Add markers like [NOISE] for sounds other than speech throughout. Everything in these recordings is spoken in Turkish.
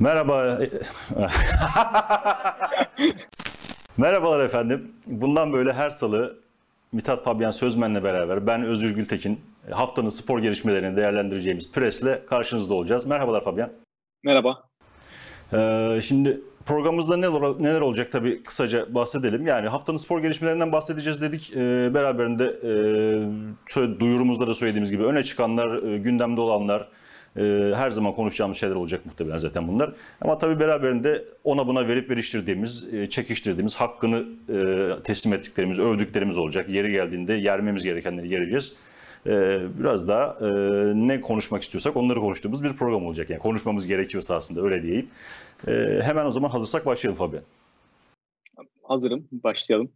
Merhaba. [LAUGHS] Merhabalar efendim. Bundan böyle her salı Mithat Fabian Sözmen'le beraber ben Özgür Gültekin haftanın spor gelişmelerini değerlendireceğimiz presle karşınızda olacağız. Merhabalar Fabian. Merhaba. Ee, şimdi programımızda neler, neler olacak tabii kısaca bahsedelim. Yani haftanın spor gelişmelerinden bahsedeceğiz dedik. Ee, beraberinde e, duyurumuzda da söylediğimiz gibi öne çıkanlar, e, gündemde olanlar, e, her zaman konuşacağımız şeyler olacak muhtemelen zaten bunlar. Ama tabii beraberinde ona buna verip veriştirdiğimiz, e, çekiştirdiğimiz, hakkını e, teslim ettiklerimiz, övdüklerimiz olacak. Yeri geldiğinde yermemiz gerekenleri yereceğiz. E, biraz daha e, ne konuşmak istiyorsak onları konuştuğumuz bir program olacak. Yani konuşmamız gerekiyorsa aslında öyle değil. E, hemen o zaman hazırsak başlayalım Fabian. Hazırım, başlayalım.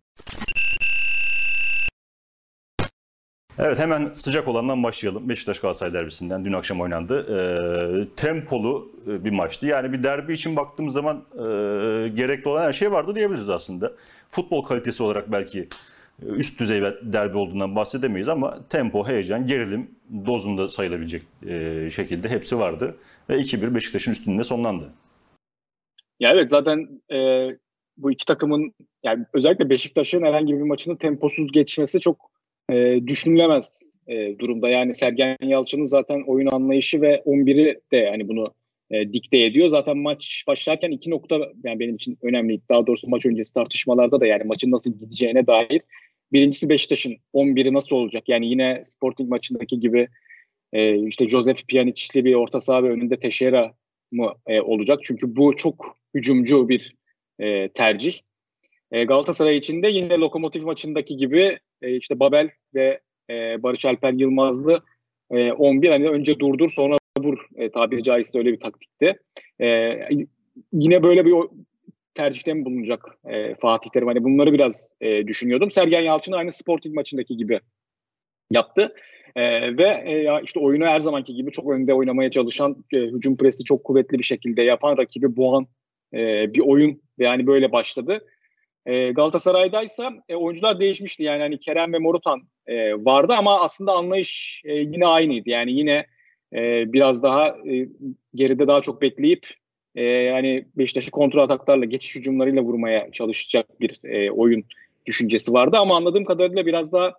Evet hemen sıcak olandan başlayalım. Beşiktaş Galatasaray derbisinden dün akşam oynandı. E, tempolu bir maçtı. Yani bir derbi için baktığımız zaman e, gerekli olan her şey vardı diyebiliriz aslında. Futbol kalitesi olarak belki üst düzey derbi olduğundan bahsedemeyiz ama tempo, heyecan, gerilim dozunda sayılabilecek e, şekilde hepsi vardı. Ve 2-1 Beşiktaş'ın üstünde sonlandı. Ya evet zaten e, bu iki takımın yani özellikle Beşiktaş'ın herhangi bir maçını temposuz geçmesi çok e, düşünülemez e, durumda. Yani Sergen Yalçın'ın zaten oyun anlayışı ve 11'i de hani bunu e, dikte ediyor. Zaten maç başlarken iki nokta yani benim için önemli. Daha doğrusu maç öncesi tartışmalarda da yani maçın nasıl gideceğine dair. Birincisi Beşiktaş'ın 11'i nasıl olacak? Yani yine Sporting maçındaki gibi e, işte Joseph Pjanic'li bir orta saha ve önünde Teşera mı e, olacak? Çünkü bu çok hücumcu bir e, tercih. E, Galatasaray için de yine Lokomotiv maçındaki gibi e, işte Babel ve e, Barış Alper Yılmazlı e, 11 hani önce durdur sonra vur e, tabiri caizse öyle bir taktikti. E, yine böyle bir tercihte mi bulunacak e, Fatih Terim? Hani bunları biraz e, düşünüyordum. Sergen Yalçın aynı Sporting maçındaki gibi yaptı. E, ve e, işte oyunu her zamanki gibi çok önde oynamaya çalışan, e, hücum presi çok kuvvetli bir şekilde yapan, rakibi boğan e, bir oyun yani böyle başladı. E, Galatasaray'daysa e, oyuncular değişmişti. Yani hani Kerem ve Morutan e, vardı ama aslında anlayış e, yine aynıydı. Yani yine e, biraz daha e, geride daha çok bekleyip e, yani Beşiktaş'ı kontrol ataklarla, geçiş hücumlarıyla vurmaya çalışacak bir e, oyun düşüncesi vardı. Ama anladığım kadarıyla biraz daha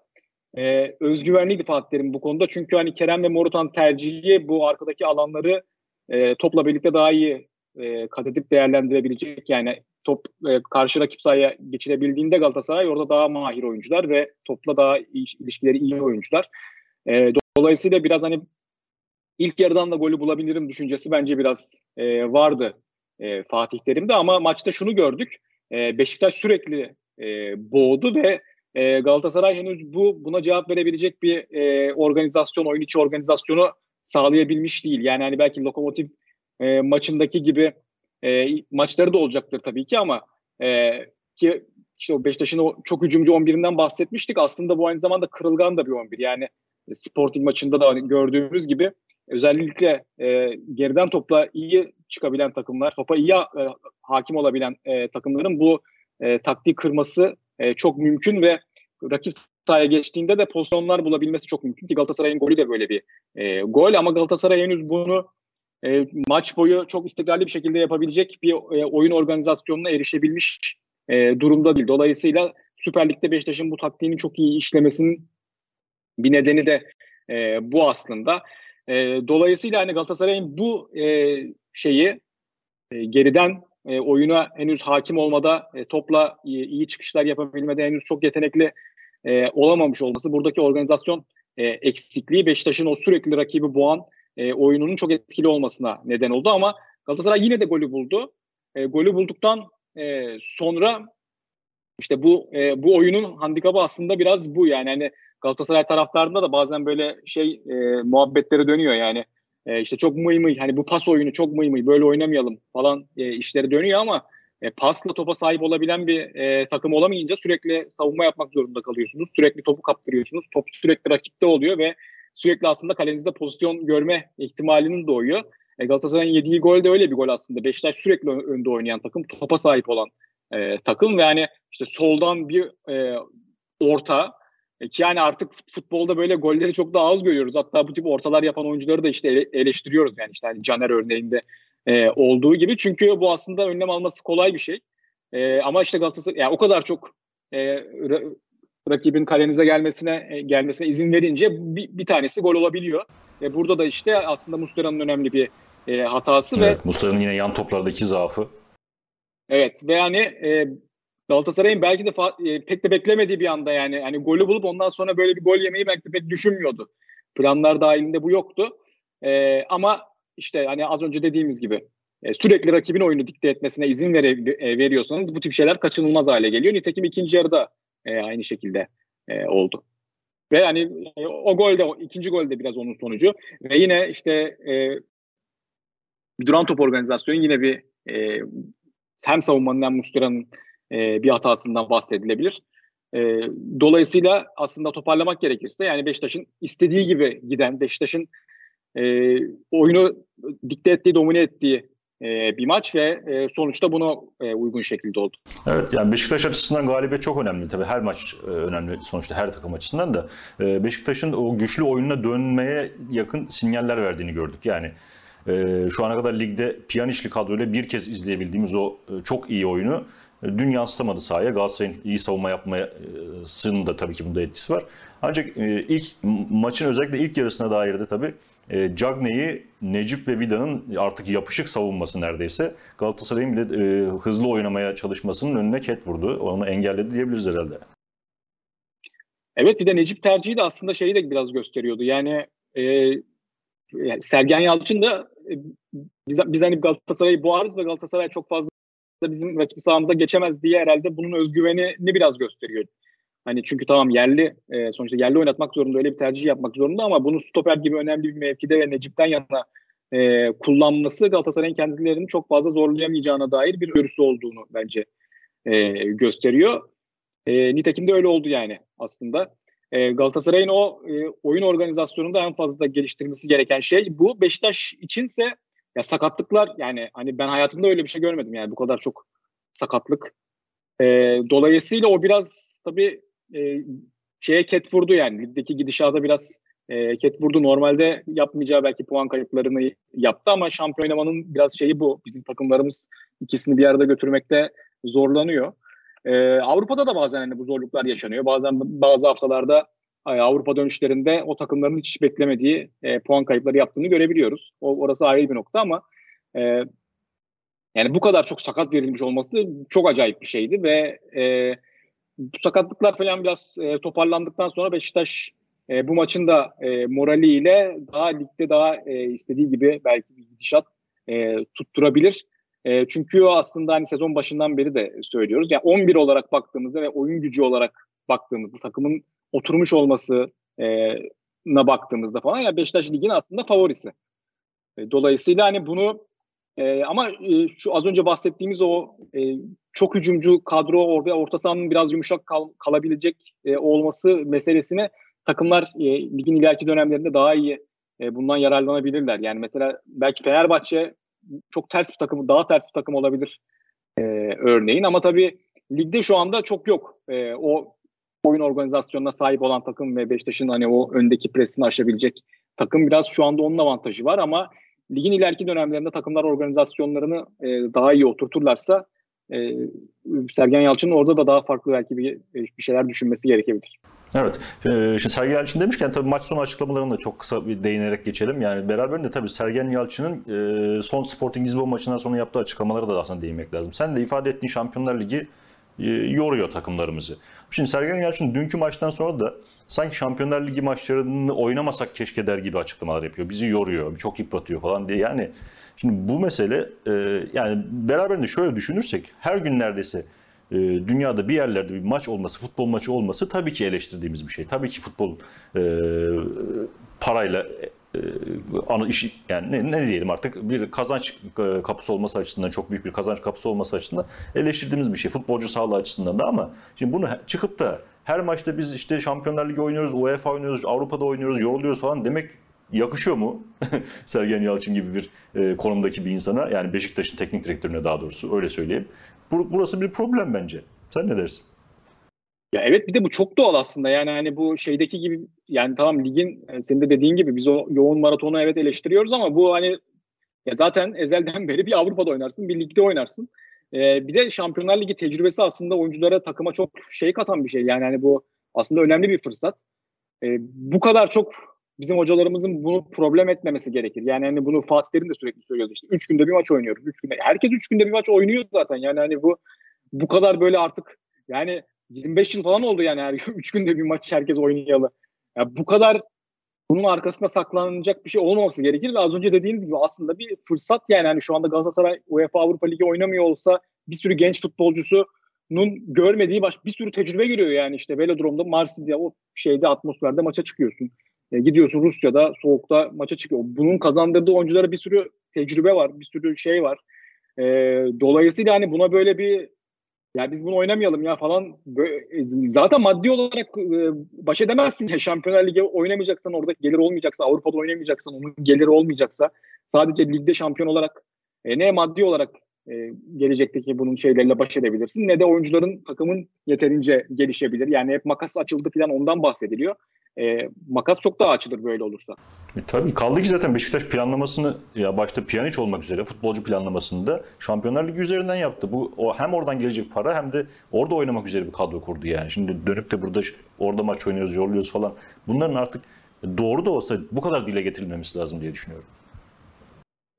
e, özgüvenliydi Fatih Terim bu konuda. Çünkü hani Kerem ve Morutan tercihi bu arkadaki alanları e, topla birlikte daha iyi e, kat edip değerlendirebilecek. Yani top e, karşı rakip sahaya geçirebildiğinde Galatasaray orada daha mahir oyuncular ve topla daha ilişkileri iyi oyuncular. E, dolayısıyla biraz hani ilk yarıdan da golü bulabilirim düşüncesi bence biraz e, vardı e, Fatih Terim'de ama maçta şunu gördük. E, Beşiktaş sürekli e, boğdu ve e, Galatasaray henüz bu buna cevap verebilecek bir e, organizasyon, oyun içi organizasyonu sağlayabilmiş değil. Yani hani belki Lokomotiv e, maçındaki gibi e, maçları da olacaktır tabii ki ama e, ki işte o Beşiktaş'ın o çok hücumcu 11'inden bahsetmiştik. Aslında bu aynı zamanda kırılgan da bir 11. Yani e, Sporting maçında da gördüğümüz gibi özellikle e, geriden topla iyi çıkabilen takımlar, topa iyi e, hakim olabilen e, takımların bu e, taktiği kırması e, çok mümkün ve rakip sahaya geçtiğinde de pozisyonlar bulabilmesi çok mümkün ki Galatasaray'ın golü de böyle bir e, gol ama Galatasaray henüz bunu e, maç boyu çok istikrarlı bir şekilde yapabilecek bir e, oyun organizasyonuna erişebilmiş e, durumda değil. Dolayısıyla Süper Lig'de Beşiktaş'ın bu taktiğini çok iyi işlemesinin bir nedeni de e, bu aslında. E, dolayısıyla hani Galatasaray'ın bu e, şeyi e, geriden e, oyuna henüz hakim olmada, e, topla iyi, iyi çıkışlar yapabilmede henüz çok yetenekli e, olamamış olması, buradaki organizasyon e, eksikliği Beşiktaş'ın o sürekli rakibi boğan e, oyununun çok etkili olmasına neden oldu ama Galatasaray yine de golü buldu. E, golü bulduktan e, sonra işte bu e, bu oyunun handikapı aslında biraz bu yani hani Galatasaray taraftarında da bazen böyle şey e, muhabbetleri dönüyor yani e, işte çok mıy mıy hani bu pas oyunu çok mıy mıy böyle oynamayalım falan e, işleri dönüyor ama e, pasla topa sahip olabilen bir e, takım olamayınca sürekli savunma yapmak zorunda kalıyorsunuz. Sürekli topu kaptırıyorsunuz. Top sürekli rakipte oluyor ve sürekli aslında kalenizde pozisyon görme ihtimaliniz doğuyor. E, Galatasaray'ın yediği gol de öyle bir gol aslında. Beşiktaş sürekli önde oynayan takım, topa sahip olan e, takım ve yani işte soldan bir e, orta e, ki yani artık futbolda böyle golleri çok daha az görüyoruz. Hatta bu tip ortalar yapan oyuncuları da işte ele, eleştiriyoruz. Yani işte hani Caner örneğinde e, olduğu gibi. Çünkü bu aslında önlem alması kolay bir şey. E, ama işte Galatasaray yani o kadar çok e, rakibin kalenize gelmesine e, gelmesine izin verince bir, bir tanesi gol olabiliyor. E, burada da işte aslında Muslera'nın önemli bir e, hatası evet, ve Muslera'nın yine yan toplardaki zaafı. Evet ve yani e, Galatasaray'ın belki de fa- e, pek de beklemediği bir anda yani hani golü bulup ondan sonra böyle bir gol yemeyi belki de pek düşünmüyordu. Planlar dahilinde bu yoktu. E, ama işte hani az önce dediğimiz gibi e, sürekli rakibin oyunu dikte etmesine izin vere, e, veriyorsanız bu tip şeyler kaçınılmaz hale geliyor. Nitekim ikinci yarıda e, aynı şekilde e, oldu. Ve hani e, o gol de ikinci gol de biraz onun sonucu. Ve yine işte e, duran top organizasyonu yine bir e, hem savunmanın hem Muslera'nın e, bir hatasından bahsedilebilir. E, dolayısıyla aslında toparlamak gerekirse yani Beşiktaş'ın istediği gibi giden, Beşiktaş'ın e, oyunu dikte ettiği, domine ettiği bir maç ve e, sonuçta buna e, uygun şekilde oldu. Evet yani Beşiktaş açısından galibiyet çok önemli tabii. Her maç e, önemli sonuçta her takım açısından da. E, Beşiktaş'ın o güçlü oyununa dönmeye yakın sinyaller verdiğini gördük. Yani e, şu ana kadar ligde Piyanişli kadroyla bir kez izleyebildiğimiz o e, çok iyi oyunu e, dün yansıtamadı sahaya. Galatasaray'ın iyi savunma yapmasının da tabii ki bunda etkisi var. Ancak e, ilk maçın özellikle ilk yarısına dair de tabii e, Cagney'i Necip ve Vida'nın artık yapışık savunması neredeyse Galatasaray'ın bile e, hızlı oynamaya çalışmasının önüne ket vurdu. Onu engelledi diyebiliriz herhalde. Evet bir de Necip tercihi de aslında şeyi de biraz gösteriyordu. Yani, e, Sergen Yalçın da e, biz, biz hani Galatasaray'ı boğarız ve Galatasaray çok fazla bizim rakip sahamıza geçemez diye herhalde bunun özgüvenini biraz gösteriyor. Hani çünkü tamam yerli e, sonuçta yerli oynatmak zorunda öyle bir tercih yapmak zorunda ama bunu stoper gibi önemli bir mevkide ve Necip'ten yana e, kullanması Galatasaray'ın kendilerini çok fazla zorlayamayacağına dair bir görüsü olduğunu bence e, gösteriyor. E, nitekim de öyle oldu yani aslında. E, Galatasaray'ın o e, oyun organizasyonunda en fazla geliştirmesi gereken şey bu. Beşiktaş içinse ya sakatlıklar yani hani ben hayatımda öyle bir şey görmedim yani bu kadar çok sakatlık. E, dolayısıyla o biraz tabii e, şeye ket vurdu yani. Ligdeki gidişata biraz e, ket vurdu. Normalde yapmayacağı belki puan kayıplarını yaptı ama şampiyon oynamanın biraz şeyi bu. Bizim takımlarımız ikisini bir arada götürmekte zorlanıyor. E, Avrupa'da da bazen hani bu zorluklar yaşanıyor. Bazen bazı haftalarda Avrupa dönüşlerinde o takımların hiç beklemediği e, puan kayıpları yaptığını görebiliyoruz. O orası ayrı bir nokta ama e, yani bu kadar çok sakat verilmiş olması çok acayip bir şeydi ve e, bu sakatlıklar falan biraz e, toparlandıktan sonra Beşiktaş e, bu maçın da e, moraliyle daha ligde daha e, istediği gibi belki bir gidişat e, tutturabilir. E, çünkü aslında hani sezon başından beri de söylüyoruz. Yani 11 olarak baktığımızda ve oyun gücü olarak baktığımızda takımın oturmuş olması e, na baktığımızda falan ya Beşiktaş ligin aslında favorisi. E, dolayısıyla hani bunu e, ama e, şu az önce bahsettiğimiz o e, çok hücumcu kadro orada orta sahanın biraz yumuşak kal, kalabilecek e, olması meselesine takımlar e, ligin ileriki dönemlerinde daha iyi e, bundan yararlanabilirler. Yani mesela belki Fenerbahçe çok ters bir takım, daha ters bir takım olabilir e, örneğin ama tabii ligde şu anda çok yok. E, o oyun organizasyonuna sahip olan takım ve Beşiktaş'ın hani o öndeki presini aşabilecek takım biraz şu anda onun avantajı var ama ligin ileriki dönemlerinde takımlar organizasyonlarını e, daha iyi oturturlarsa e, Sergen Yalçın'ın orada da daha farklı belki bir, bir şeyler düşünmesi gerekebilir. Evet. Ee, şimdi Sergen Yalçın demişken tabii maç sonu açıklamalarını da çok kısa bir değinerek geçelim. Yani beraberinde tabii Sergen Yalçın'ın e, son Sporting Lisbon maçından sonra yaptığı açıklamaları da aslında değinmek lazım. Sen de ifade ettiğin Şampiyonlar Ligi e, yoruyor takımlarımızı. Şimdi Sergen Yalçın dünkü maçtan sonra da sanki Şampiyonlar Ligi maçlarını oynamasak keşke der gibi açıklamalar yapıyor. Bizi yoruyor, çok yıpratıyor falan diye. Yani şimdi bu mesele e, yani beraberinde şöyle düşünürsek her gün neredeyse e, dünyada bir yerlerde bir maç olması, futbol maçı olması tabii ki eleştirdiğimiz bir şey. Tabii ki futbol e, parayla e, ana işi yani ne, ne diyelim artık bir kazanç e, kapısı olması açısından çok büyük bir kazanç kapısı olması açısından eleştirdiğimiz bir şey futbolcu sağlığı açısından da ama şimdi bunu çıkıp da her maçta biz işte Şampiyonlar Ligi oynuyoruz, UEFA oynuyoruz, Avrupa'da oynuyoruz, yoruluyoruz falan demek yakışıyor mu [LAUGHS] Sergen Yalçın gibi bir e, konumdaki bir insana yani Beşiktaş'ın teknik direktörüne daha doğrusu öyle söyleyeyim. Burası bir problem bence. Sen ne dersin? Ya evet bir de bu çok doğal aslında yani hani bu şeydeki gibi yani tamam ligin senin de dediğin gibi biz o yoğun maratonu evet eleştiriyoruz ama bu hani Ya zaten ezelden [LAUGHS] beri bir Avrupa'da oynarsın, bir ligde oynarsın. Ee, bir de Şampiyonlar Ligi tecrübesi aslında oyunculara, takıma çok şey katan bir şey. Yani hani bu aslında önemli bir fırsat. Ee, bu kadar çok bizim hocalarımızın bunu problem etmemesi gerekir. Yani hani bunu Fatih Terim de sürekli söylüyordu işte. Üç günde bir maç oynuyoruz. Üç günde. Herkes üç günde bir maç oynuyor zaten. Yani hani bu bu kadar böyle artık yani 25 yıl falan oldu yani her [LAUGHS] üç günde bir maç herkes oynayalı. Ya bu kadar bunun arkasında saklanacak bir şey olmaması gerekir ve az önce dediğiniz gibi aslında bir fırsat yani hani şu anda Galatasaray UEFA Avrupa Ligi oynamıyor olsa bir sürü genç futbolcusunun görmediği baş bir sürü tecrübe görüyor yani işte Velodrom'da Marsilya'da o şeyde atmosferde maça çıkıyorsun. E, gidiyorsun Rusya'da soğukta maça çıkıyor. Bunun kazandırdığı oyunculara bir sürü tecrübe var, bir sürü şey var. E, dolayısıyla hani buna böyle bir ya biz bunu oynamayalım ya falan. Zaten maddi olarak e, baş edemezsin ya. Şampiyonlar Ligi oynamayacaksan orada gelir olmayacaksa Avrupa'da oynamayacaksan onun geliri olmayacaksa sadece ligde şampiyon olarak e, ne maddi olarak e, gelecekteki bunun şeyleriyle baş edebilirsin ne de oyuncuların takımın yeterince gelişebilir. Yani hep makas açıldı falan ondan bahsediliyor e, makas çok daha açılır böyle olursa. E, tabii kaldı ki zaten Beşiktaş planlamasını ya başta Pjanic olmak üzere futbolcu planlamasında Şampiyonlar Ligi üzerinden yaptı. Bu o hem oradan gelecek para hem de orada oynamak üzere bir kadro kurdu yani. Şimdi dönüp de burada orada maç oynuyoruz, yolluyoruz falan. Bunların artık doğru da olsa bu kadar dile getirilmemesi lazım diye düşünüyorum.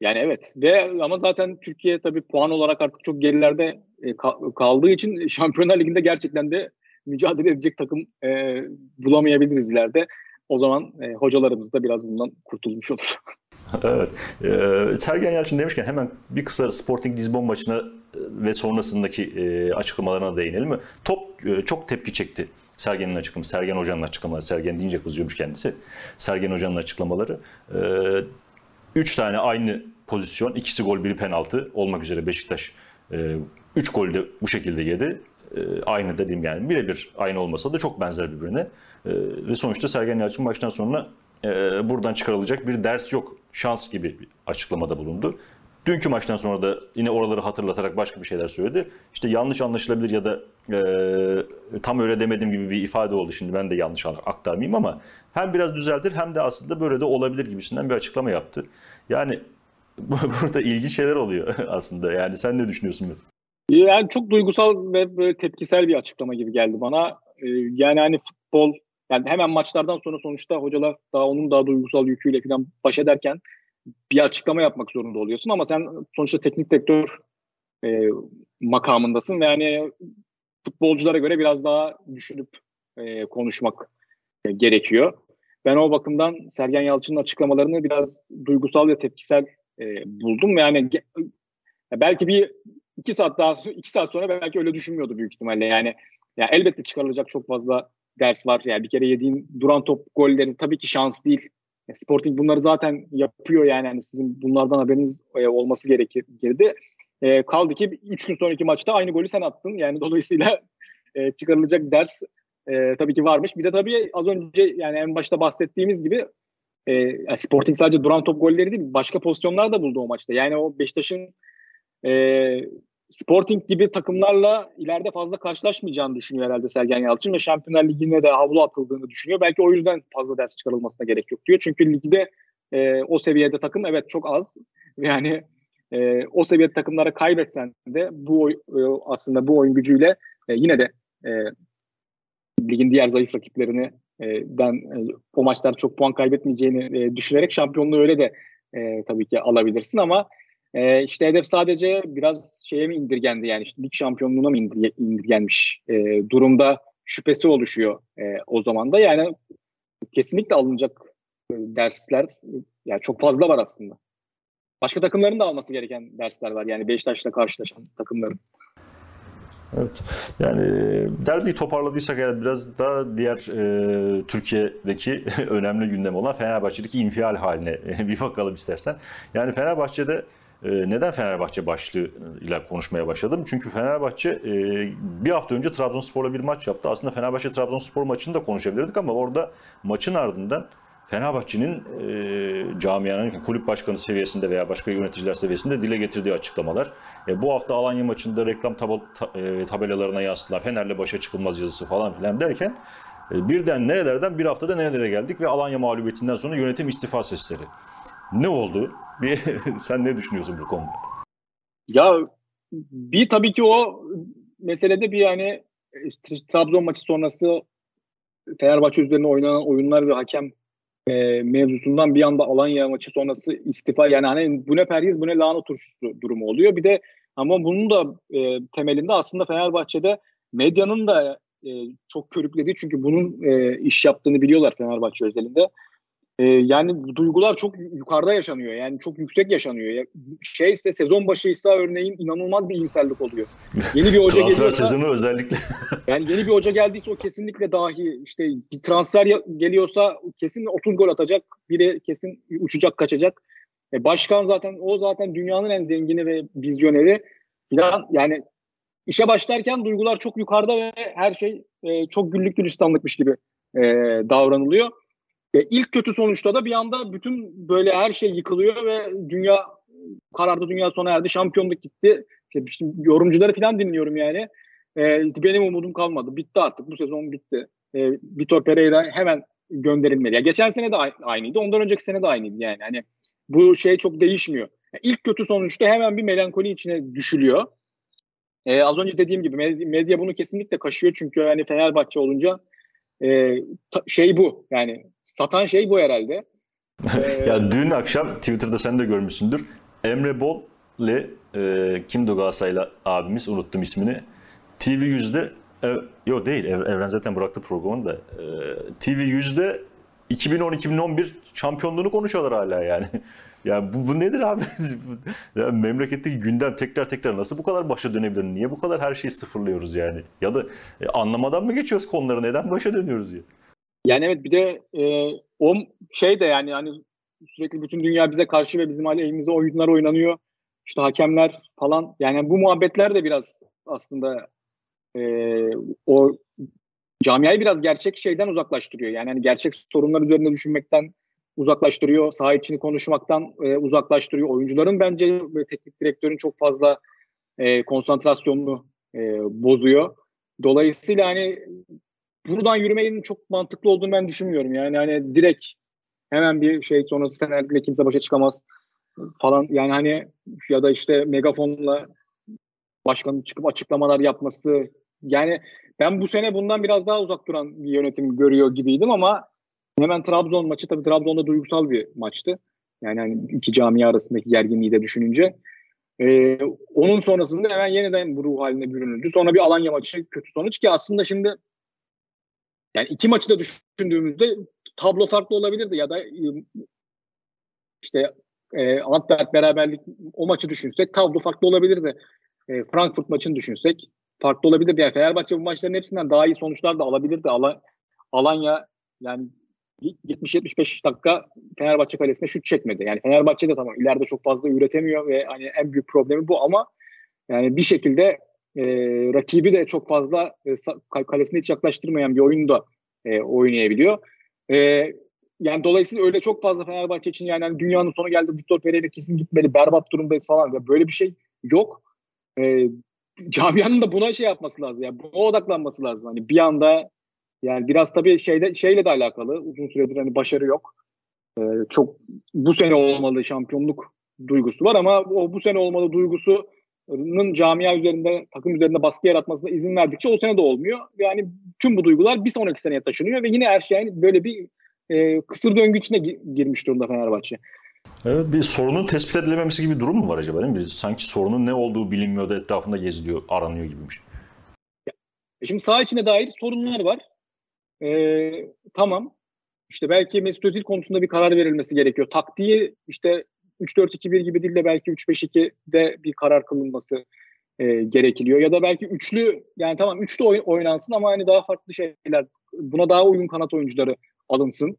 Yani evet ve ama zaten Türkiye tabii puan olarak artık çok gerilerde e, kaldığı için Şampiyonlar Ligi'nde gerçekten de mücadele edecek takım e, bulamayabiliriz ileride. O zaman e, hocalarımız da biraz bundan kurtulmuş olur. [LAUGHS] evet. Ee, Sergen Yalçın demişken hemen bir kısa Sporting Lisbon maçına e, ve sonrasındaki e, açıklamalarına değinelim mi? Top e, çok tepki çekti. Sergen'in açıklaması, Sergen Hoca'nın açıklamaları. Sergen deyince kızıyormuş kendisi. Sergen Hoca'nın açıklamaları. Ee, üç tane aynı pozisyon, ikisi gol, biri penaltı olmak üzere Beşiktaş e, üç golü de bu şekilde yedi. E, aynı dediğim yani birebir aynı olmasa da çok benzer birbirine. E, ve sonuçta Sergen Yalçın maçtan sonra e, buradan çıkarılacak bir ders yok, şans gibi bir açıklamada bulundu. Dünkü maçtan sonra da yine oraları hatırlatarak başka bir şeyler söyledi. İşte yanlış anlaşılabilir ya da e, tam öyle demediğim gibi bir ifade oldu. Şimdi ben de yanlış aktarmayayım ama hem biraz düzeltir hem de aslında böyle de olabilir gibisinden bir açıklama yaptı. Yani [LAUGHS] burada ilginç şeyler oluyor [LAUGHS] aslında. Yani sen ne düşünüyorsun Mesut? Yani çok duygusal ve böyle tepkisel bir açıklama gibi geldi bana. Ee, yani hani futbol yani hemen maçlardan sonra sonuçta hocalar daha onun daha duygusal yüküyle falan baş ederken bir açıklama yapmak zorunda oluyorsun ama sen sonuçta teknik direktör e, makamındasın ve yani futbolculara göre biraz daha düşünüp e, konuşmak e, gerekiyor. Ben o bakımdan Sergen Yalçın'ın açıklamalarını biraz duygusal ve tepkisel e, buldum. Yani belki bir iki saat daha iki saat sonra belki öyle düşünmüyordu büyük ihtimalle. Yani ya elbette çıkarılacak çok fazla ders var. Yani bir kere yediğin duran top golleri tabii ki şans değil. Sporting bunları zaten yapıyor yani. yani sizin bunlardan haberiniz e, olması gerekirdi. E, kaldı ki 3 gün sonraki maçta aynı golü sen attın. Yani dolayısıyla e, çıkarılacak ders e, tabii ki varmış. Bir de tabii az önce yani en başta bahsettiğimiz gibi e, Sporting sadece duran top golleri değil başka pozisyonlar da buldu o maçta. Yani o Beşiktaş'ın e, Sporting gibi takımlarla ileride fazla karşılaşmayacağını düşünüyor herhalde Sergen Yalçın ve Şampiyonlar Ligi'ne de havlu atıldığını düşünüyor. Belki o yüzden fazla ders çıkarılmasına gerek yok diyor. Çünkü ligde e, o seviyede takım evet çok az. [LAUGHS] Yani e, o seviyede takımlara kaybetsen de bu e, aslında bu oyun gücüyle e, yine de e, ligin diğer zayıf rakiplerini e, den e, o maçlarda çok puan kaybetmeyeceğini e, düşünerek şampiyonluğu öyle de e, tabii ki alabilirsin ama e, işte hedef sadece biraz şeye mi indirgendi yani işte lig şampiyonluğuna mı indirgenmiş e, durumda şüphesi oluşuyor e, o zaman da. Yani kesinlikle alınacak e, dersler yani çok fazla var aslında. Başka takımların da alması gereken dersler var. Yani Beşiktaş'la karşılaşan takımların. Evet. Yani derbiyi toparladıysak eğer biraz daha diğer e, Türkiye'deki [LAUGHS] önemli gündem olan Fenerbahçe'deki infial haline bir bakalım istersen. Yani Fenerbahçe'de neden Fenerbahçe başlığıyla konuşmaya başladım? Çünkü Fenerbahçe e, bir hafta önce Trabzonspor'la bir maç yaptı. Aslında Fenerbahçe Trabzonspor maçını da konuşabilirdik ama orada maçın ardından Fenerbahçe'nin e, camianın kulüp başkanı seviyesinde veya başka yöneticiler seviyesinde dile getirdiği açıklamalar. E, bu hafta Alanya maçında reklam tab e, tabelalarına yansıtılan Fener'le başa çıkılmaz yazısı falan filan derken e, birden nerelerden bir haftada nerelere geldik ve Alanya mağlubiyetinden sonra yönetim istifa sesleri. Ne oldu? Bir, [LAUGHS] sen ne düşünüyorsun bu konuda? Ya bir tabii ki o meselede bir yani işte, Trabzon maçı sonrası Fenerbahçe üzerine oynanan oyunlar ve hakem e, mevzusundan bir anda Alanya maçı sonrası istifa yani hani bu ne perhiz bu ne lahana turşusu durumu oluyor. Bir de ama bunun da e, temelinde aslında Fenerbahçe'de medyanın da e, çok körüklediği çünkü bunun e, iş yaptığını biliyorlar Fenerbahçe özelinde. E, yani bu duygular çok yukarıda yaşanıyor. Yani çok yüksek yaşanıyor. Şey ise sezon başıysa örneğin inanılmaz bir iyimserlik oluyor. [LAUGHS] Yeni bir hoca transfer geliyorsa, sezonu özellikle. [LAUGHS] yani yeni bir hoca geldiyse o kesinlikle dahi işte bir transfer geliyorsa kesin 30 gol atacak. Biri kesin uçacak kaçacak. E, başkan zaten o zaten dünyanın en zengini ve vizyoneri. Falan, yani işe başlarken duygular çok yukarıda ve her şey e, çok güllük gülistanlıkmış gibi e, davranılıyor. Ve ilk kötü sonuçta da bir anda bütün böyle her şey yıkılıyor ve dünya karardı dünya sona erdi. Şampiyonluk gitti. İşte yorumcuları falan dinliyorum yani. E, benim umudum kalmadı. Bitti artık. Bu sezon bitti. E, Vitor Pereira hemen gönderilmeli. Ya geçen sene de aynıydı. Ondan önceki sene de aynıydı yani. Hani bu şey çok değişmiyor. Yani ilk kötü sonuçta hemen bir melankoli içine düşülüyor. E, az önce dediğim gibi medya bunu kesinlikle kaşıyor çünkü hani Fenerbahçe olunca e, şey bu yani satan şey bu herhalde. [LAUGHS] Ee, ya dün akşam Twitter'da sen de görmüşsündür. Emre Bol ile e, kimdi Galatasaraylı abimiz unuttum ismini. TV yüzde e, yok değil Evren zaten bıraktı programını da. E, TV yüzde 2010-2011 şampiyonluğunu konuşuyorlar hala yani. [LAUGHS] Ya bu, bu nedir abi? [LAUGHS] ya memleketteki gündem tekrar tekrar nasıl bu kadar başa dönebilir? Niye bu kadar her şeyi sıfırlıyoruz yani? Ya da e, anlamadan mı geçiyoruz konuları? Neden başa dönüyoruz ya? Yani evet bir de e, o şey de yani hani sürekli bütün dünya bize karşı ve bizim aleyhimize oyunlar oynanıyor. İşte hakemler falan. Yani bu muhabbetler de biraz aslında e, o camiayı biraz gerçek şeyden uzaklaştırıyor. Yani hani gerçek sorunlar üzerinde düşünmekten uzaklaştırıyor. Saha içini konuşmaktan e, uzaklaştırıyor. Oyuncuların bence ve teknik direktörün çok fazla e, konsantrasyonunu e, bozuyor. Dolayısıyla hani buradan yürümenin çok mantıklı olduğunu ben düşünmüyorum. Yani hani direkt hemen bir şey sonrası Fener'de kimse başa çıkamaz falan. Yani hani ya da işte megafonla başkanın çıkıp açıklamalar yapması. Yani ben bu sene bundan biraz daha uzak duran bir yönetim görüyor gibiydim ama hemen Trabzon maçı tabii Trabzon'da duygusal bir maçtı. Yani hani iki cami arasındaki gerginliği de düşününce. Ee, onun sonrasında hemen yeniden bu ruh haline bürünüldü. Sonra bir Alanya maçı kötü sonuç ki aslında şimdi yani iki maçı da düşündüğümüzde tablo farklı olabilirdi ya da e, işte e, Antwerp beraberlik o maçı düşünsek tablo farklı olabilirdi. E, Frankfurt maçını düşünsek farklı olabilirdi. Yani Fenerbahçe bu maçların hepsinden daha iyi sonuçlar da alabilirdi. Al Alanya yani 70-75 dakika Fenerbahçe kalesine şut çekmedi. Yani Fenerbahçe de tamam ileride çok fazla üretemiyor ve hani en büyük problemi bu ama yani bir şekilde e, rakibi de çok fazla e, kalesine hiç yaklaştırmayan bir oyunu da e, oynayabiliyor. E, yani dolayısıyla öyle çok fazla Fenerbahçe için yani hani dünyanın sonu geldi Victor Pereira kesin gitmeli berbat durumdayız falan. Ya böyle bir şey yok. E, camianın da buna şey yapması lazım. Yani buna odaklanması lazım. Hani bir anda yani biraz tabii şeyde şeyle de alakalı. Uzun süredir hani başarı yok. Ee, çok bu sene olmalı şampiyonluk duygusu var ama o bu sene olmalı duygusunun camia üzerinde, takım üzerinde baskı yaratmasına izin verdikçe o sene de olmuyor. Yani tüm bu duygular bir sonraki seneye taşınıyor ve yine her şey böyle bir e, kısır döngü içine girmiş durumda Fenerbahçe. Evet bir sorunun tespit edilememesi gibi bir durum mu var acaba değil mi? Sanki sorunun ne olduğu bilinmiyor da etrafında geziliyor, aranıyor gibiymiş. E şimdi saha içine dair sorunlar var. Ee, tamam. İşte belki Mesut Özil konusunda bir karar verilmesi gerekiyor. Taktiği işte 3-4-2-1 gibi değil de belki 3-5-2'de bir karar kılınması e, gerekiliyor. Ya da belki üçlü yani tamam üçlü oy, oynansın ama hani daha farklı şeyler buna daha uygun kanat oyuncuları alınsın.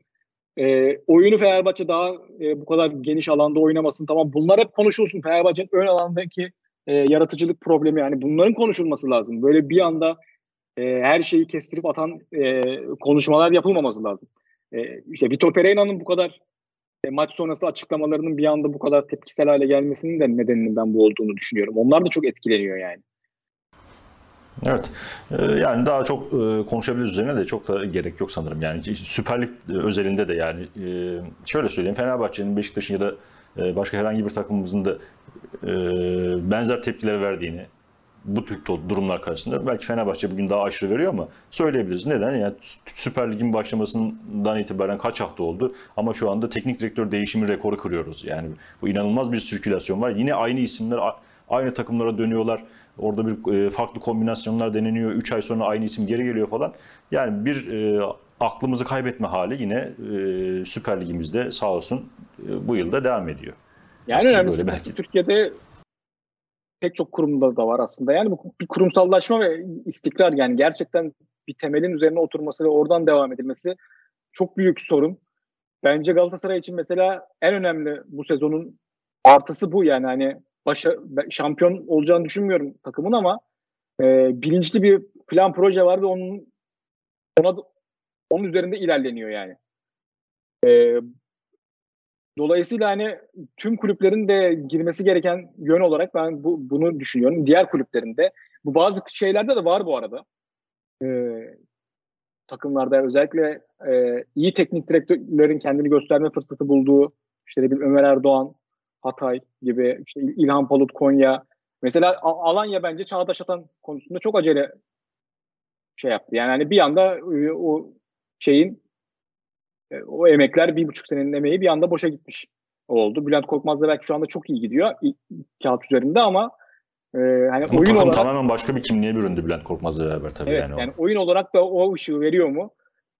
E, oyunu Fenerbahçe daha e, bu kadar geniş alanda oynamasın. Tamam bunlar hep konuşulsun. Fenerbahçe'nin ön alandaki e, yaratıcılık problemi yani bunların konuşulması lazım. Böyle bir anda e, her şeyi kestirip atan e, konuşmalar yapılmaması lazım. E, işte Vitor Pereira'nın bu kadar e, maç sonrası açıklamalarının bir anda bu kadar tepkisel hale gelmesinin de nedeninin ben bu olduğunu düşünüyorum. Onlar da çok etkileniyor yani. Evet. Ee, yani daha çok e, konuşabiliriz üzerine de çok da gerek yok sanırım. Yani Süper Lig özelinde de yani e, şöyle söyleyeyim Fenerbahçe'nin, Beşiktaş'ın ya da e, başka herhangi bir takımımızın da e, benzer tepkiler verdiğini bu tür durumlar karşısında belki Fenerbahçe bugün daha aşırı veriyor ama söyleyebiliriz. Neden? Yani Süper Lig'in başlamasından itibaren kaç hafta oldu ama şu anda teknik direktör değişimi rekoru kırıyoruz. Yani bu inanılmaz bir sirkülasyon var. Yine aynı isimler aynı takımlara dönüyorlar. Orada bir e, farklı kombinasyonlar deneniyor. 3 ay sonra aynı isim geri geliyor falan. Yani bir e, aklımızı kaybetme hali yine e, Süper Ligimizde sağ olsun bu yılda devam ediyor. Yani aslında önemlisi belki. Türkiye'de pek çok kurumda da var aslında. Yani bu bir kurumsallaşma ve istikrar yani gerçekten bir temelin üzerine oturması ve oradan devam edilmesi çok büyük sorun. Bence Galatasaray için mesela en önemli bu sezonun artısı bu yani hani başa şampiyon olacağını düşünmüyorum takımın ama e, bilinçli bir plan proje var ve onun ona onun üzerinde ilerleniyor yani. E, dolayısıyla hani tüm kulüplerin de girmesi gereken yön olarak ben bu, bunu düşünüyorum. Diğer kulüplerinde bu bazı şeylerde de var bu arada. E, takımlarda özellikle e, iyi teknik direktörlerin kendini gösterme fırsatı bulduğu işte bir Ömer Erdoğan, Hatay gibi işte İlhan Palut, Konya. Mesela Alanya bence Çağdaş Atan konusunda çok acele şey yaptı. Yani hani bir anda e, o şeyin o emekler bir buçuk senenin emeği bir anda boşa gitmiş oldu. Bülent Korkmaz da belki şu anda çok iyi gidiyor kağıt üzerinde ama e, hani ama oyun olarak tamamen başka bir kimliğe büründü Bülent Korkmaz'la beraber tabii evet, yani. yani oyun olarak da o ışığı veriyor mu?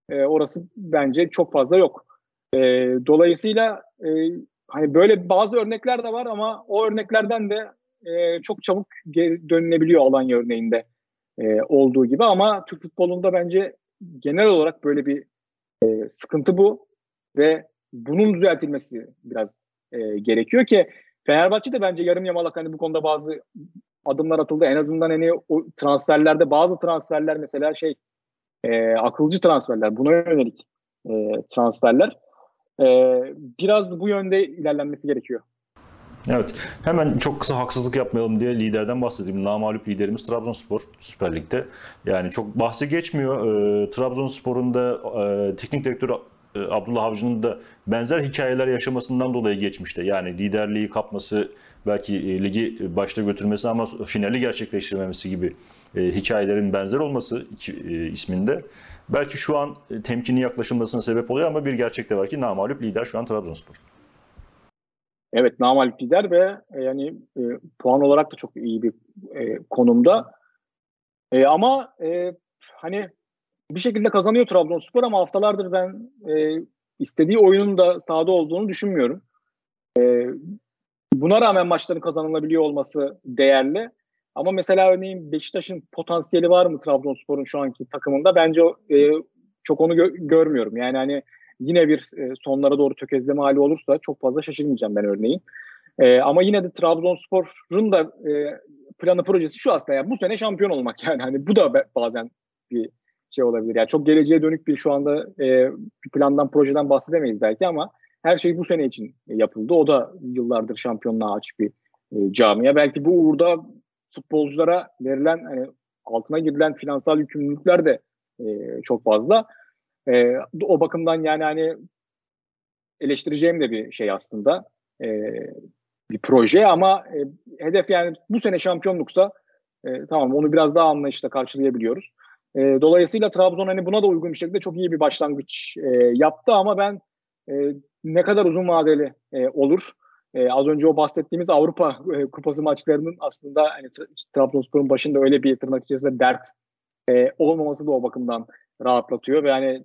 E, orası bence çok fazla yok. E, dolayısıyla e, hani böyle bazı örnekler de var ama o örneklerden de e, çok çabuk geri dönülebiliyor Alanya örneğinde e, olduğu gibi ama Türk futbolunda bence genel olarak böyle bir e, sıkıntı bu ve bunun düzeltilmesi biraz e, gerekiyor ki Fenerbahçe de bence yarım yamalak hani bu konuda bazı adımlar atıldı. En azından hani o transferlerde bazı transferler mesela şey e, akılcı transferler buna yönelik e, transferler e, biraz bu yönde ilerlenmesi gerekiyor. Evet. Hemen çok kısa haksızlık yapmayalım diye liderden bahsedeyim. Namalup liderimiz Trabzonspor Süper Lig'de. Yani çok bahsi geçmiyor. E, Trabzonspor'un da e, teknik direktör e, Abdullah Avcı'nın da benzer hikayeler yaşamasından dolayı geçmişti. Yani liderliği kapması, belki e, ligi başta götürmesi ama finali gerçekleştirmemesi gibi e, hikayelerin benzer olması isminde belki şu an temkinli yaklaşılmasına sebep oluyor ama bir gerçek de var ki namalup lider şu an Trabzonspor. Evet namalip lider ve e, yani e, puan olarak da çok iyi bir e, konumda. E, ama e, hani bir şekilde kazanıyor Trabzonspor ama haftalardır ben e, istediği oyunun da sahada olduğunu düşünmüyorum. E, buna rağmen maçların kazanılabiliyor olması değerli. Ama mesela örneğin Beşiktaş'ın potansiyeli var mı Trabzonspor'un şu anki takımında? Bence e, çok onu gö- görmüyorum. Yani hani yine bir e, sonlara doğru tökezleme hali olursa çok fazla şaşırmayacağım ben örneğin. E, ama yine de Trabzonspor'un da e, planı projesi şu aslında yani bu sene şampiyon olmak [LAUGHS] yani hani bu da bazen bir şey olabilir. Yani çok geleceğe dönük bir şu anda e, bir plandan projeden bahsedemeyiz belki ama her şey bu sene için yapıldı. O da yıllardır şampiyonluğa açık bir e, camia. Belki bu uğurda futbolculara verilen hani altına girilen finansal yükümlülükler de e, çok fazla. E, o bakımdan yani hani eleştireceğim de bir şey aslında. E, bir proje ama e, hedef yani bu sene şampiyonluksa e, tamam onu biraz daha anlayışla karşılayabiliyoruz. E, dolayısıyla Trabzon hani buna da uygun bir şekilde çok iyi bir başlangıç e, yaptı ama ben e, ne kadar uzun vadeli e, olur e, az önce o bahsettiğimiz Avrupa e, Kupası maçlarının aslında hani, Trabzonspor'un başında öyle bir tırnak içerisinde dert e, olmaması da o bakımdan rahatlatıyor ve yani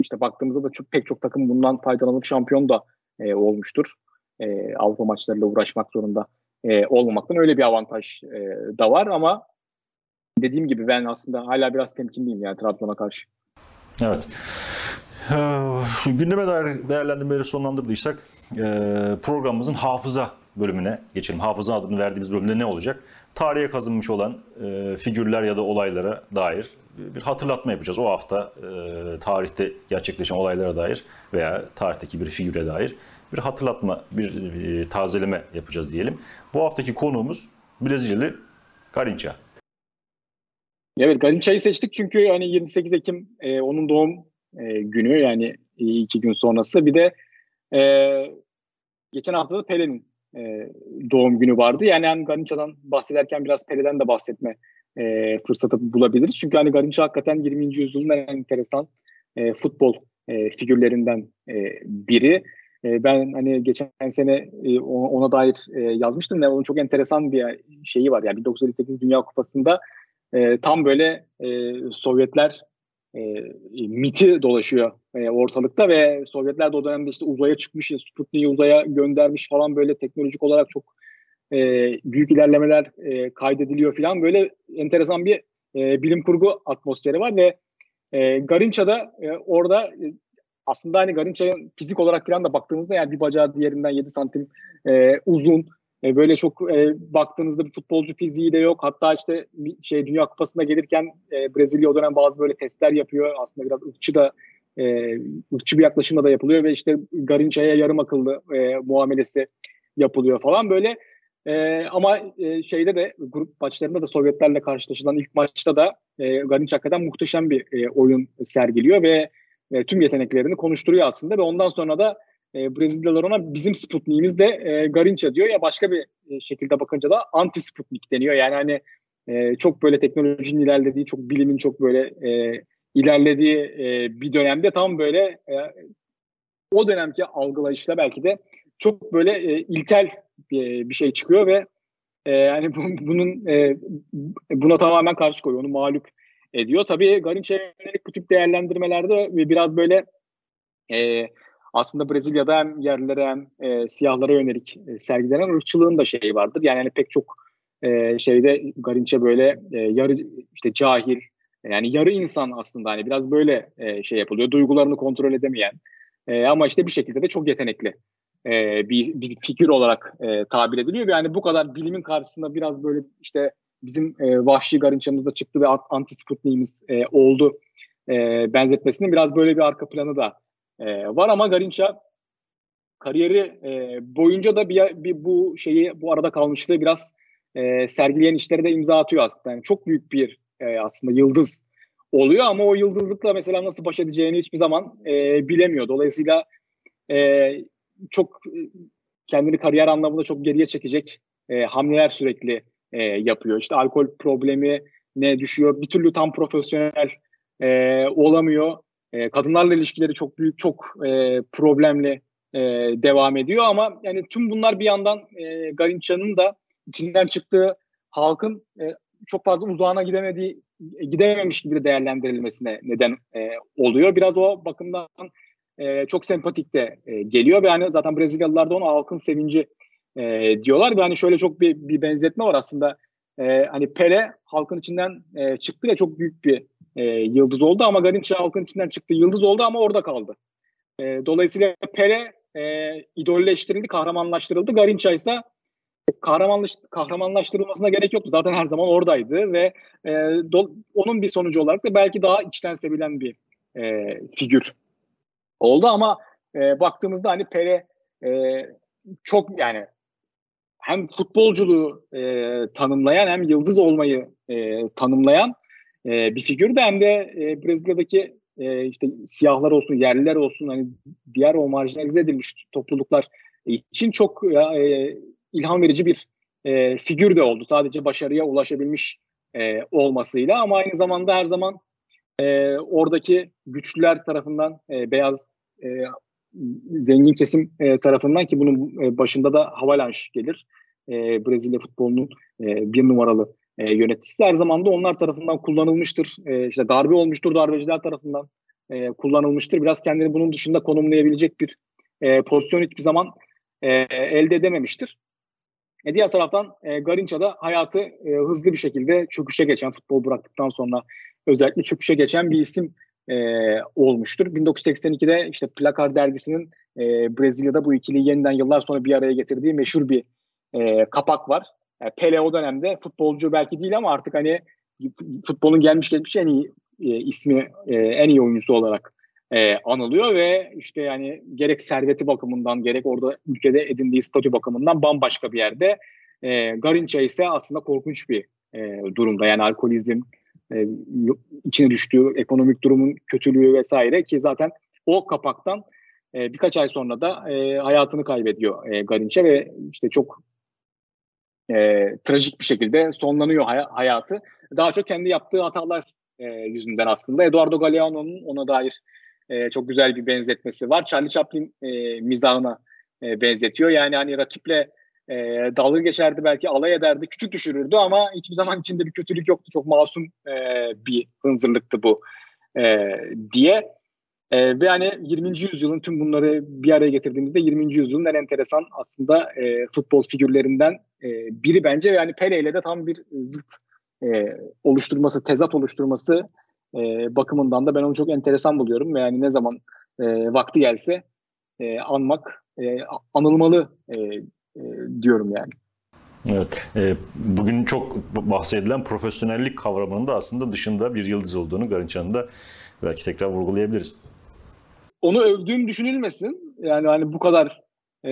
işte baktığımızda da çok, pek çok takım bundan faydalanıp şampiyon da e, olmuştur. E, Avrupa maçlarıyla uğraşmak zorunda e, olmamaktan öyle bir avantaj e, da var ama dediğim gibi ben aslında hala biraz temkinliyim yani Trabzon'a karşı. Evet. Ee, gündeme dair değerlendirmeleri sonlandırdıysak e, programımızın hafıza bölümüne geçelim. Hafıza adını verdiğimiz bölümde ne olacak? Tarihe kazınmış olan e, figürler ya da olaylara dair bir hatırlatma yapacağız. O hafta e, tarihte gerçekleşen olaylara dair veya tarihteki bir figüre dair bir hatırlatma, bir e, tazeleme yapacağız diyelim. Bu haftaki konuğumuz Brezilyalı Garinca. Evet Garinça'yı seçtik çünkü hani 28 Ekim e, onun doğum e, günü yani iki gün sonrası. Bir de e, geçen hafta da Pele'nin e, doğum günü vardı. Yani hani Garinça'dan bahsederken biraz Pele'den de bahsetme e, fırsatı bulabiliriz. Çünkü hani Garinça hakikaten 20. yüzyılın en enteresan e, futbol e, figürlerinden e, biri. E, ben hani geçen sene e, ona dair e, yazmıştım ve onun çok enteresan bir şeyi var. Yani 1958 Dünya Kupası'nda e, tam böyle e, Sovyetler e, miti dolaşıyor e, ortalıkta ve Sovyetler de o dönemde işte uzaya çıkmış, Sputnik'i uzaya göndermiş falan böyle teknolojik olarak çok e, büyük ilerlemeler e, kaydediliyor falan böyle enteresan bir e, bilim kurgu atmosferi var ve e, Garinça'da e, orada e, aslında hani Garinça'nın fizik olarak falan da baktığımızda yani bir bacağı diğerinden 7 santim e, uzun e, böyle çok e, baktığınızda bir futbolcu fiziği de yok. Hatta işte şey Dünya Kupası'na gelirken e, Brezilya o dönem bazı böyle testler yapıyor. Aslında biraz ırkçı da e, ırkçı bir yaklaşımla da yapılıyor ve işte Garinça'ya yarım akıllı e, muamelesi yapılıyor falan böyle. E, ama e, şeyde de grup maçlarında da Sovyetlerle karşılaşılan ilk maçta da e, Garinç hakikaten muhteşem bir e, oyun sergiliyor ve e, tüm yeteneklerini konuşturuyor aslında ve ondan sonra da e, Brezilyalılar ona bizim Sputnik'imiz de e, Garinça diyor ya başka bir e, şekilde bakınca da anti Sputnik deniyor. Yani hani e, çok böyle teknolojinin ilerlediği, çok bilimin çok böyle e, ilerlediği e, bir dönemde tam böyle e, o dönemki algılayışla belki de çok böyle e, ilkel bir, bir şey çıkıyor ve e, yani bu, bunun e, buna tamamen karşı koyuyor. Onu mağlup ediyor. Tabii Garinç'e yönelik bu tip değerlendirmelerde biraz böyle e, aslında Brezilya'da hem yerlilere hem e, siyahlara yönelik e, sergilenen ırkçılığın da şeyi vardır. Yani hani pek çok e, şeyde Garinç'e böyle e, yarı işte cahil yani yarı insan aslında hani biraz böyle e, şey yapılıyor. Duygularını kontrol edemeyen e, ama işte bir şekilde de çok yetenekli e, bir, bir figür olarak e, tabir ediliyor. Yani bu kadar bilimin karşısında biraz böyle işte bizim e, vahşi Garinça'mızda çıktı ve anti Sputnik'imiz e, oldu e, benzetmesinin biraz böyle bir arka planı da e, var ama Garinça kariyeri e, boyunca da bir, bir bu şeyi bu arada kalmışlığı biraz e, sergileyen işleri de imza atıyor aslında. Yani çok büyük bir e, aslında yıldız oluyor ama o yıldızlıkla mesela nasıl baş edeceğini hiçbir zaman e, bilemiyor. Dolayısıyla e, çok kendini kariyer anlamında çok geriye çekecek e, hamleler sürekli e, yapıyor. İşte alkol problemi ne düşüyor. Bir türlü tam profesyonel e, olamıyor. E, kadınlarla ilişkileri çok büyük, çok e, problemli e, devam ediyor ama yani tüm bunlar bir yandan e, Garinça'nın da içinden çıktığı halkın e, çok fazla uzağına gidemediği gidememiş gibi de değerlendirilmesine neden e, oluyor. Biraz o bakımdan e, çok sempatik de e, geliyor ve hani zaten Brezilyalılar da ona halkın sevinci e, diyorlar ve hani şöyle çok bir, bir benzetme var aslında. E, hani Pele halkın içinden e, çıktı ve çok büyük bir e, yıldız oldu ama Garinca halkın içinden çıktı. Yıldız oldu ama orada kaldı. E, dolayısıyla Pele e, idolleştirildi, kahramanlaştırıldı. Garinca ise kahramanlaş, kahramanlaştırılmasına gerek yoktu. Zaten her zaman oradaydı ve e, do, onun bir sonucu olarak da belki daha içten sevilen bir e, figür oldu ama e, baktığımızda hani Pele e, çok yani hem futbolculuğu e, tanımlayan hem yıldız olmayı e, tanımlayan e, bir figürdü hem de e, Brezilya'daki e, işte siyahlar olsun, yerliler olsun hani diğer o marjinalize edilmiş topluluklar için çok e, ilham verici bir e, figür de oldu. Sadece başarıya ulaşabilmiş e, olmasıyla ama aynı zamanda her zaman e, oradaki güçlüler tarafından e, beyaz e, zengin kesim e, tarafından ki bunun e, başında da Havalanş gelir. E, Brezilya futbolunun e, bir numaralı e, yöneticisi her zaman da onlar tarafından kullanılmıştır. E, işte darbe olmuştur, darbeciler tarafından e, kullanılmıştır. Biraz kendini bunun dışında konumlayabilecek bir e, pozisyon hiçbir zaman e, elde edememiştir. E, diğer taraftan e, Garinça da hayatı e, hızlı bir şekilde çöküşe geçen, futbol bıraktıktan sonra özellikle çöküşe geçen bir isim e, olmuştur. 1982'de işte Plakar dergisinin e, Brezilya'da bu ikiliyi yeniden yıllar sonra bir araya getirdiği meşhur bir e, kapak var. Yani Pele o dönemde futbolcu belki değil ama artık hani futbolun gelmiş geçmiş en iyi e, ismi e, en iyi oyuncusu olarak e, anılıyor ve işte yani gerek serveti bakımından gerek orada ülkede edindiği statü bakımından bambaşka bir yerde. E, Garinça ise aslında korkunç bir e, durumda. Yani alkolizm, e, içine düştüğü ekonomik durumun kötülüğü vesaire ki zaten o kapaktan e, birkaç ay sonra da e, hayatını kaybediyor e, Garinç'e ve işte çok e, trajik bir şekilde sonlanıyor hay- hayatı. Daha çok kendi yaptığı hatalar e, yüzünden aslında. Eduardo Galeano'nun ona dair e, çok güzel bir benzetmesi var. Charlie Chaplin e, mizahına e, benzetiyor. Yani hani rakiple e, dalga geçerdi belki alay ederdi, küçük düşürürdü ama hiçbir zaman içinde bir kötülük yoktu. Çok masum e, bir hınzırlıktı bu e, diye. E, ve hani 20. yüzyılın tüm bunları bir araya getirdiğimizde 20. yüzyılın en enteresan aslında e, futbol figürlerinden e, biri bence. Yani Pele ile de tam bir zıt e, oluşturması, tezat oluşturması e, bakımından da ben onu çok enteresan buluyorum. Ve yani ne zaman e, vakti gelse e, anmak, e, anılmalı e, e, diyorum yani. Evet. E, bugün çok bahsedilen profesyonellik kavramının da aslında dışında bir yıldız olduğunu Garinçan'ın da belki tekrar vurgulayabiliriz. Onu övdüğüm düşünülmesin. Yani hani bu kadar e,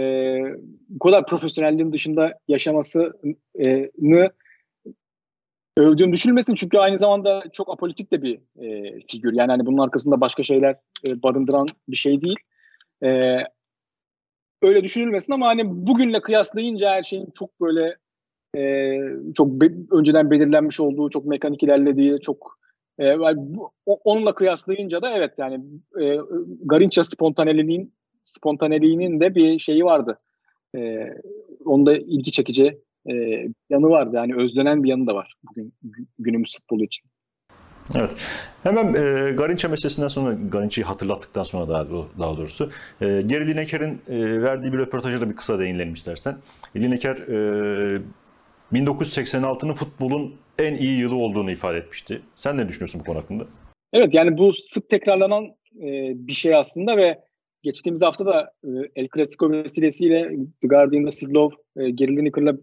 bu kadar profesyonelliğin dışında yaşamasını övdüğüm düşünülmesin çünkü aynı zamanda çok apolitik de bir e, figür. Yani hani bunun arkasında başka şeyler e, barındıran bir şey değil. E, öyle düşünülmesin ama hani bugünle kıyaslayınca her şeyin çok böyle e, çok be, önceden belirlenmiş olduğu, çok mekanik ilerlediği, çok e, bu, onunla kıyaslayınca da evet yani e, Garinça spontaneliğinin spontaneliğinin de bir şeyi vardı. E, onda ilgi çekici e, yanı vardı. Yani özlenen bir yanı da var bugün günümüz futbolu için. Evet. Hemen e, Garinça meselesinden sonra, Garinça'yı hatırlattıktan sonra daha, daha doğrusu, e, Geri Lineker'in e, verdiği bir röportajda da bir kısa değinelim istersen. Lineker e, 1986'nın futbolun en iyi yılı olduğunu ifade etmişti. Sen ne düşünüyorsun bu konu hakkında? Evet yani bu sık tekrarlanan e, bir şey aslında ve geçtiğimiz hafta da e, El Clasico vesilesiyle The Guardian'da Sidlov e, Geri Lineker'la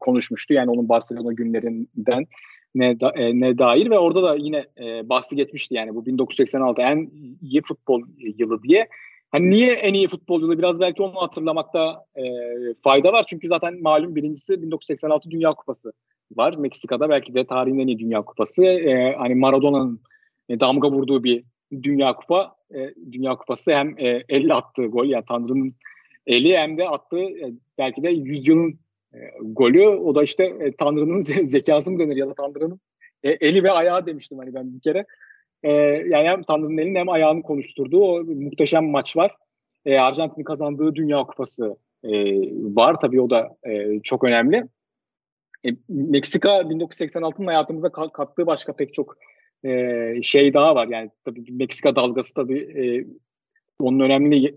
konuşmuştu. Yani onun Barcelona günlerinden ne, da, e, ne dair ve orada da yine e, bahsi geçmişti yani bu 1986 en iyi futbol yılı diye. Hani niye en iyi futbol yılı biraz belki onu hatırlamakta e, fayda var. Çünkü zaten malum birincisi 1986 Dünya Kupası var. Meksika'da belki de tarihin en iyi Dünya Kupası. E, hani Maradona'nın e, damga vurduğu bir Dünya Kupa. E, Dünya Kupası hem e, elle attığı gol yani Tanrı'nın eli hem de attığı e, belki de yüzyılın e, golü. O da işte e, Tanrı'nın [LAUGHS] zekası mı denir ya da Tanrı'nın e, eli ve ayağı demiştim hani ben bir kere. E, yani hem Tanrı'nın elini hem ayağını konuşturduğu o muhteşem maç var. E, Arjantin'in kazandığı Dünya Kupası e, var. Tabii o da e, çok önemli. E, Meksika 1986'nın hayatımıza kattığı başka pek çok e, şey daha var. Yani tabii Meksika dalgası tabii e, onun önemli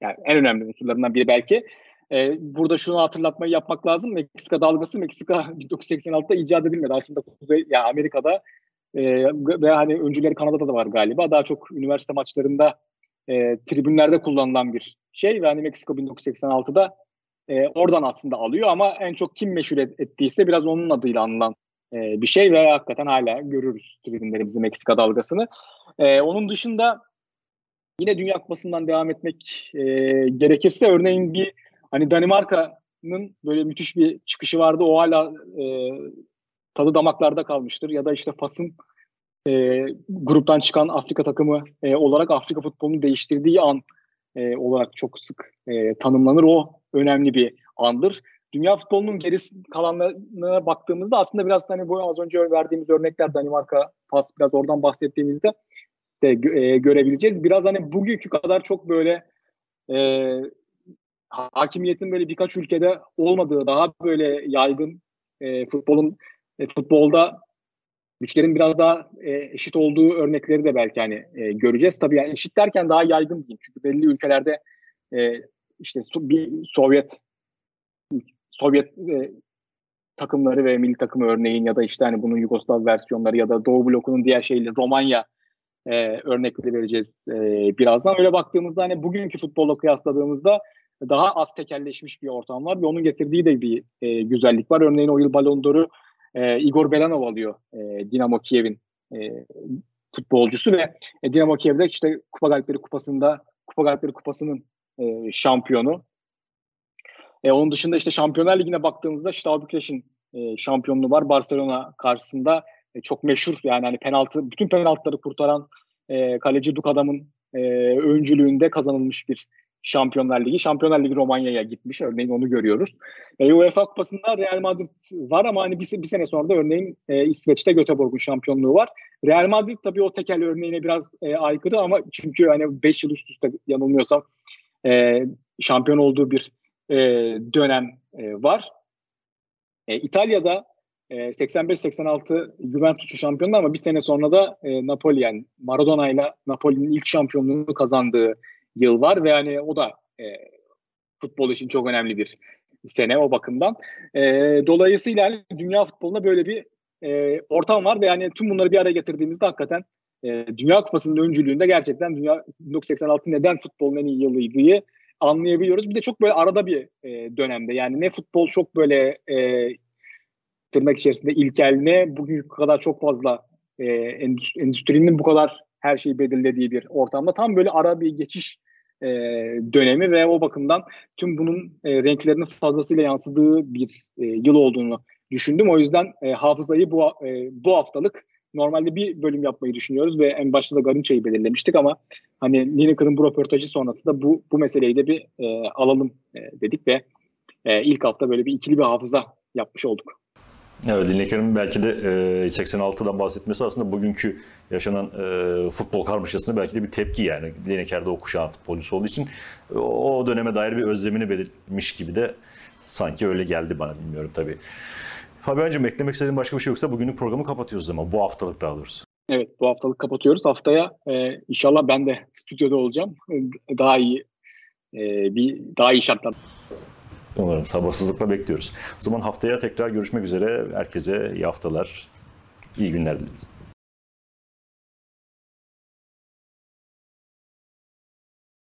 yani en önemli unsurlarından biri belki. E, burada şunu hatırlatmayı yapmak lazım. Meksika dalgası Meksika [LAUGHS] 1986'da icat edilmedi. Aslında Kuzey ya Amerika'da e, ve hani öncüleri Kanada'da da var galiba. Daha çok üniversite maçlarında e, tribünlerde kullanılan bir şey ve hani Meksika 1986'da e, oradan aslında alıyor ama en çok kim meşhur et, ettiyse biraz onun adıyla anılan e, bir şey ve hakikaten hala görürüz tribünlerimizde Meksika dalgasını. E, onun dışında yine Dünya Kupası'ndan devam etmek e, gerekirse örneğin bir Hani Danimarka'nın böyle müthiş bir çıkışı vardı. O hala e, tadı damaklarda kalmıştır. Ya da işte Fas'ın e, gruptan çıkan Afrika takımı e, olarak Afrika futbolunu değiştirdiği an e, olarak çok sık e, tanımlanır. O önemli bir andır. Dünya futbolunun geri kalanlarına baktığımızda aslında biraz hani bu az önce verdiğimiz örnekler Danimarka, Fas biraz oradan bahsettiğimizde de e, görebileceğiz. Biraz hani bugünkü kadar çok böyle e, hakimiyetin böyle birkaç ülkede olmadığı, daha böyle yaygın e, futbolun e, futbolda güçlerin biraz daha e, eşit olduğu örnekleri de belki hani e, göreceğiz. Tabii yani eşit derken daha yaygın diyeyim. Çünkü belli ülkelerde e, işte bir Sovyet Sovyet e, takımları ve milli takımı örneğin ya da işte hani bunun Yugoslav versiyonları ya da Doğu blokunun diğer şeyleri Romanya e, örnekleri vereceğiz e, birazdan. Öyle baktığımızda hani bugünkü futbolla kıyasladığımızda daha az tekelleşmiş bir ortam var ve onun getirdiği de bir e, güzellik var. Örneğin o yıl Ballon d'Or'u e, Igor Belanov alıyor e, Dinamo Kiev'in e, futbolcusu ve e, Dinamo Kiev'de işte Kupa Galipleri Kupası'nda Kupa Galipleri Kupası'nın e, şampiyonu. E, onun dışında işte Şampiyonlar Ligi'ne baktığımızda Steaua Bükreş'in e, şampiyonluğu var. Barcelona karşısında e, çok meşhur yani hani penaltı bütün penaltıları kurtaran e, kaleci Duk adamın e, öncülüğünde kazanılmış bir Şampiyonlar Ligi. Şampiyonlar Ligi Romanya'ya gitmiş. Örneğin onu görüyoruz. E, UEFA Kupası'nda Real Madrid var ama hani bir, bir sene sonra da örneğin e, İsveç'te Göteborg'un şampiyonluğu var. Real Madrid tabii o tekel örneğine biraz e, aykırı ama çünkü hani 5 yıl üst üste yanılmıyorsam e, şampiyon olduğu bir e, dönem e, var. E, İtalya'da e, 85-86 Juventus'u şampiyondu ama bir sene sonra da e, Napoli yani Maradona ile Napoli'nin ilk şampiyonluğunu kazandığı yıl var ve hani o da e, futbol için çok önemli bir sene o bakımdan. E, dolayısıyla yani dünya futbolunda böyle bir e, ortam var ve yani tüm bunları bir araya getirdiğimizde hakikaten e, Dünya Kupası'nın öncülüğünde gerçekten Dünya 1986 neden futbolun en iyi yılıydı anlayabiliyoruz. Bir de çok böyle arada bir e, dönemde yani ne futbol çok böyle e, tırnak içerisinde ilkel ne bugün kadar çok fazla e, endüstrinin bu kadar her şeyi belirlediği bir ortamda tam böyle ara bir geçiş e, dönemi ve o bakımdan tüm bunun e, renklerinin fazlasıyla yansıdığı bir e, yıl olduğunu düşündüm. O yüzden e, hafızayı bu e, bu haftalık normalde bir bölüm yapmayı düşünüyoruz ve en başta da Garınça'yı belirlemiştik ama hani Lineker'ın bu röportajı sonrası da bu bu meseleyi de bir e, alalım e, dedik ve e, ilk hafta böyle bir ikili bir hafıza yapmış olduk. Evet Lineker'in belki de e, 86'dan bahsetmesi aslında bugünkü yaşanan e, futbol karmaşasına belki de bir tepki yani. Lineker de o kuşağın futbolcusu olduğu için o, o döneme dair bir özlemini belirtmiş gibi de sanki öyle geldi bana bilmiyorum tabii. Fabian'cığım eklemek istediğin başka bir şey yoksa bugünün programı kapatıyoruz ama bu haftalık daha doğrusu. Evet bu haftalık kapatıyoruz. Haftaya e, inşallah ben de stüdyoda olacağım. Daha iyi e, bir daha iyi şartlar. Umarım sabırsızlıkla bekliyoruz. O zaman haftaya tekrar görüşmek üzere. Herkese iyi haftalar, iyi günler dileriz.